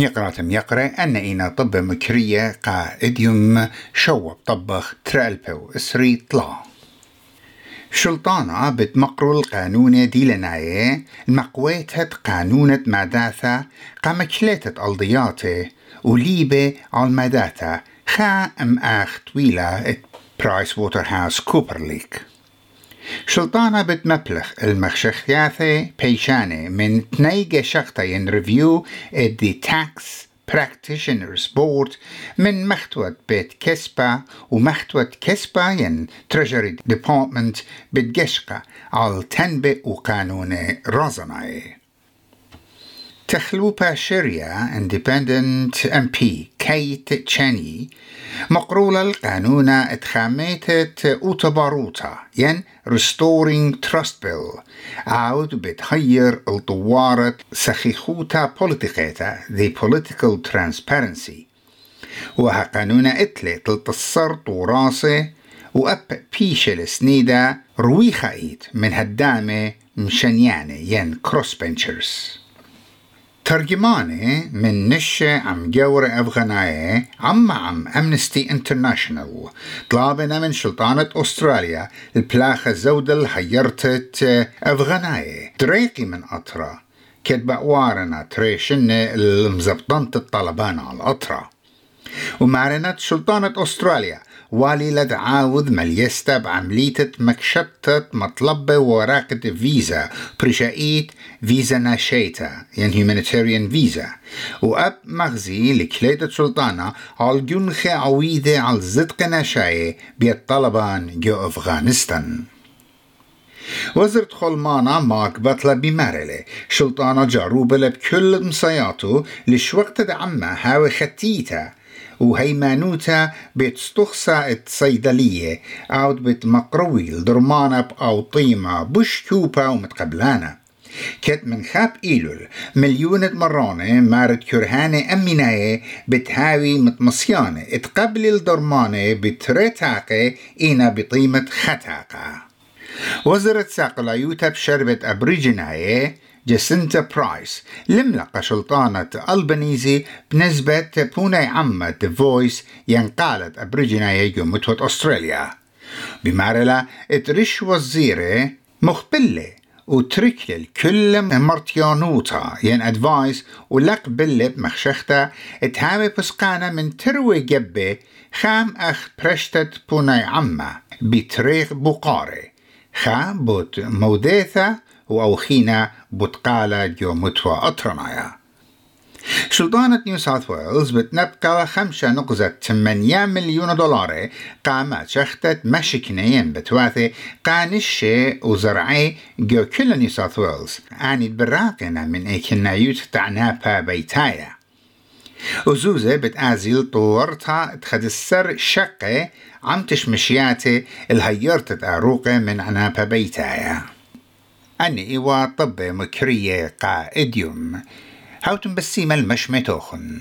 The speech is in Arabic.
يقرأ يقرأ أن إنا طب مكرية قائديوم شوب طبخ ترالبو إسري طلا. شلطانة بتمقرو القانون دي لناية المقويتة قانونة ماداثة قامكليتة ألضياته وليبة على ماداثة خا أم آخ طويلة برايس ووتر هاوس كوبر ليك شلطانة بتمبلخ المخشخياثة بيشانة من تنيجة شخطين ريفيو دي تاكس Practitioners Board من مختوة بيت كسبا ومختوة كسبا ين Treasury Department بتجشقة على تنبئ وقانون رازناي تخلوبة شريا اندبندنت ام بي كيت تشاني مقرولة القانون اتخاميتت اوتباروتا ين restoring trust bill عود بتغير الطوارة سخيخوتا بوليتيكيتا the political transparency. وها قانون إتلي تلتصر طوراسي وأب بيش السنيدة رويخايت من هدامة مشنيانة ين كروس بنشرز ترجماني من نشة عم جورة أفغانية عم عم أمنستي انترناشنال طلابنا من سلطانة أستراليا البلاخة زودة حيرتت أفغانية. دريقي من أطرا. كتبة وارنا تريشن المزبطنت الطلبان على الأطرا. ومعرنت سلطانة أستراليا. والي لد عاوذ مليستا بعملية مكشطة مطلبة وراقة فيزا برشايت فيزا ناشيتا يعني humanitarian فيزا وأب مغزي لكليدة سلطانة على جنخة عويدة على زدق ناشاية بيت جو أفغانستان. وزرت خلمانا ماك بطلة بمارلة شلطانة جاروبة بكل مصياته لشوقت دعمة هاوي ختيتا وهيمانوتا بتستخصى الصيدلية. أو بتمقروي الدرمانة أو طيمة بش كوبا ومتقبلانة. كت من خاب إيلول مليونة مرانة مارد كرهانة أميناية بتهاوي متمصيانة. اتقبل الدرمانة بترتاقة إينا بطيمة ختاقة. وزرت ساقلايوتا بشربة أبريجناية جاسنتا برايس لملقى شلطانة ألبانيزي بنسبة بوني عمة The Voice ينقالت يجو متوت أستراليا. بمارلا اترش وزيرة مخبلة وتركل كل مرتيانوتا ين أدفايس ولق بلب مخشختا اتهاوي بسقانا من تروي جبة خام أخ برشتت بوني عمة بتريخ بقاري خا بوت موديثا وأوخينا بتقالة جو متوى أطرنايا سلطانة نيو ساوث ويلز بتنبقى خمسة نقزة 8 مليون دولار قامت شختت مشكنين بتواثي قانشة وزرعي جو كل نيو ساوث ويلز. آني براقنا من ايكنايوت تعنابا بيتايا. وزوزة بتآزيل طورتها تخدسر شقة عم تشمشياتي الهيرت أروقة من عنابا بيتايا. أني إيوا طب مكرية قائديوم. هاوتن بسيمة المشمتوخن.